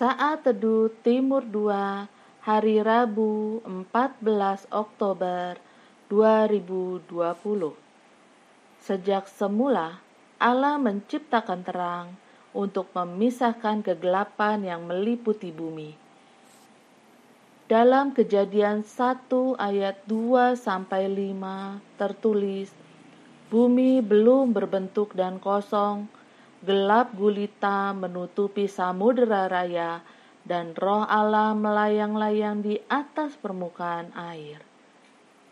Saat Teduh Timur 2 Hari Rabu 14 Oktober 2020 Sejak semula Allah menciptakan terang untuk memisahkan kegelapan yang meliputi bumi. Dalam kejadian 1 ayat 2 sampai 5 tertulis Bumi belum berbentuk dan kosong, gelap gulita menutupi samudera raya, dan roh Allah melayang-layang di atas permukaan air.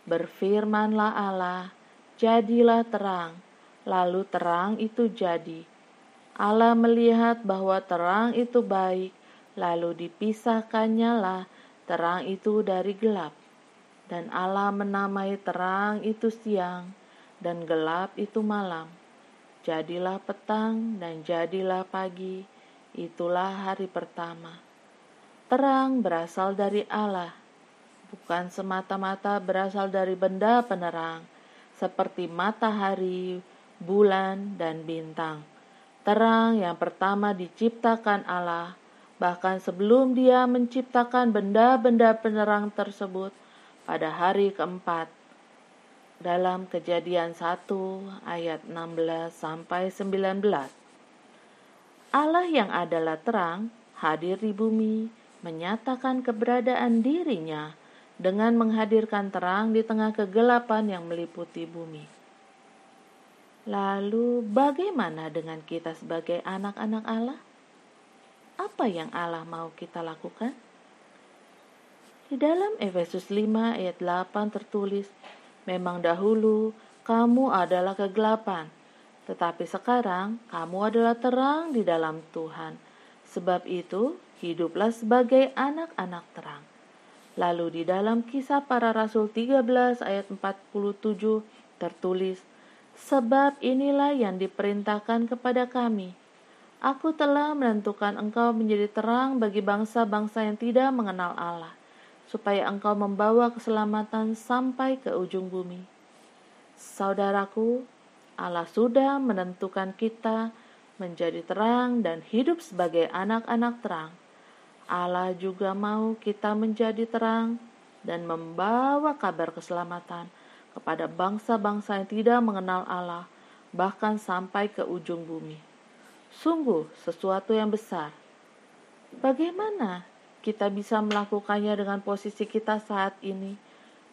Berfirmanlah Allah, jadilah terang, lalu terang itu jadi. Allah melihat bahwa terang itu baik, lalu dipisahkannya lah terang itu dari gelap. Dan Allah menamai terang itu siang, dan gelap itu malam Jadilah petang dan jadilah pagi, itulah hari pertama. Terang berasal dari Allah, bukan semata-mata berasal dari benda penerang, seperti matahari, bulan, dan bintang. Terang yang pertama diciptakan Allah, bahkan sebelum Dia menciptakan benda-benda penerang tersebut pada hari keempat dalam Kejadian 1 ayat 16 sampai 19. Allah yang adalah terang hadir di bumi, menyatakan keberadaan dirinya dengan menghadirkan terang di tengah kegelapan yang meliputi bumi. Lalu, bagaimana dengan kita sebagai anak-anak Allah? Apa yang Allah mau kita lakukan? Di dalam Efesus 5 ayat 8 tertulis, Memang dahulu kamu adalah kegelapan, tetapi sekarang kamu adalah terang di dalam Tuhan. Sebab itu, hiduplah sebagai anak-anak terang. Lalu di dalam kisah para rasul 13 ayat 47 tertulis, Sebab inilah yang diperintahkan kepada kami. Aku telah menentukan engkau menjadi terang bagi bangsa-bangsa yang tidak mengenal Allah supaya engkau membawa keselamatan sampai ke ujung bumi. Saudaraku, Allah sudah menentukan kita menjadi terang dan hidup sebagai anak-anak terang. Allah juga mau kita menjadi terang dan membawa kabar keselamatan kepada bangsa-bangsa yang tidak mengenal Allah, bahkan sampai ke ujung bumi. Sungguh sesuatu yang besar. Bagaimana kita bisa melakukannya dengan posisi kita saat ini.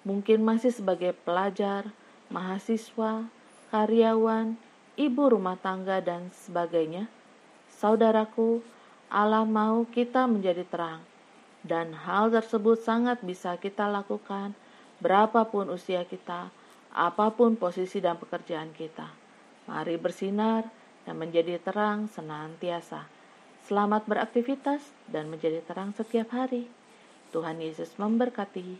Mungkin masih sebagai pelajar, mahasiswa, karyawan, ibu rumah tangga, dan sebagainya. Saudaraku, Allah mau kita menjadi terang, dan hal tersebut sangat bisa kita lakukan berapapun usia kita, apa pun posisi dan pekerjaan kita. Mari bersinar dan menjadi terang senantiasa. Selamat beraktivitas dan menjadi terang setiap hari. Tuhan Yesus memberkati.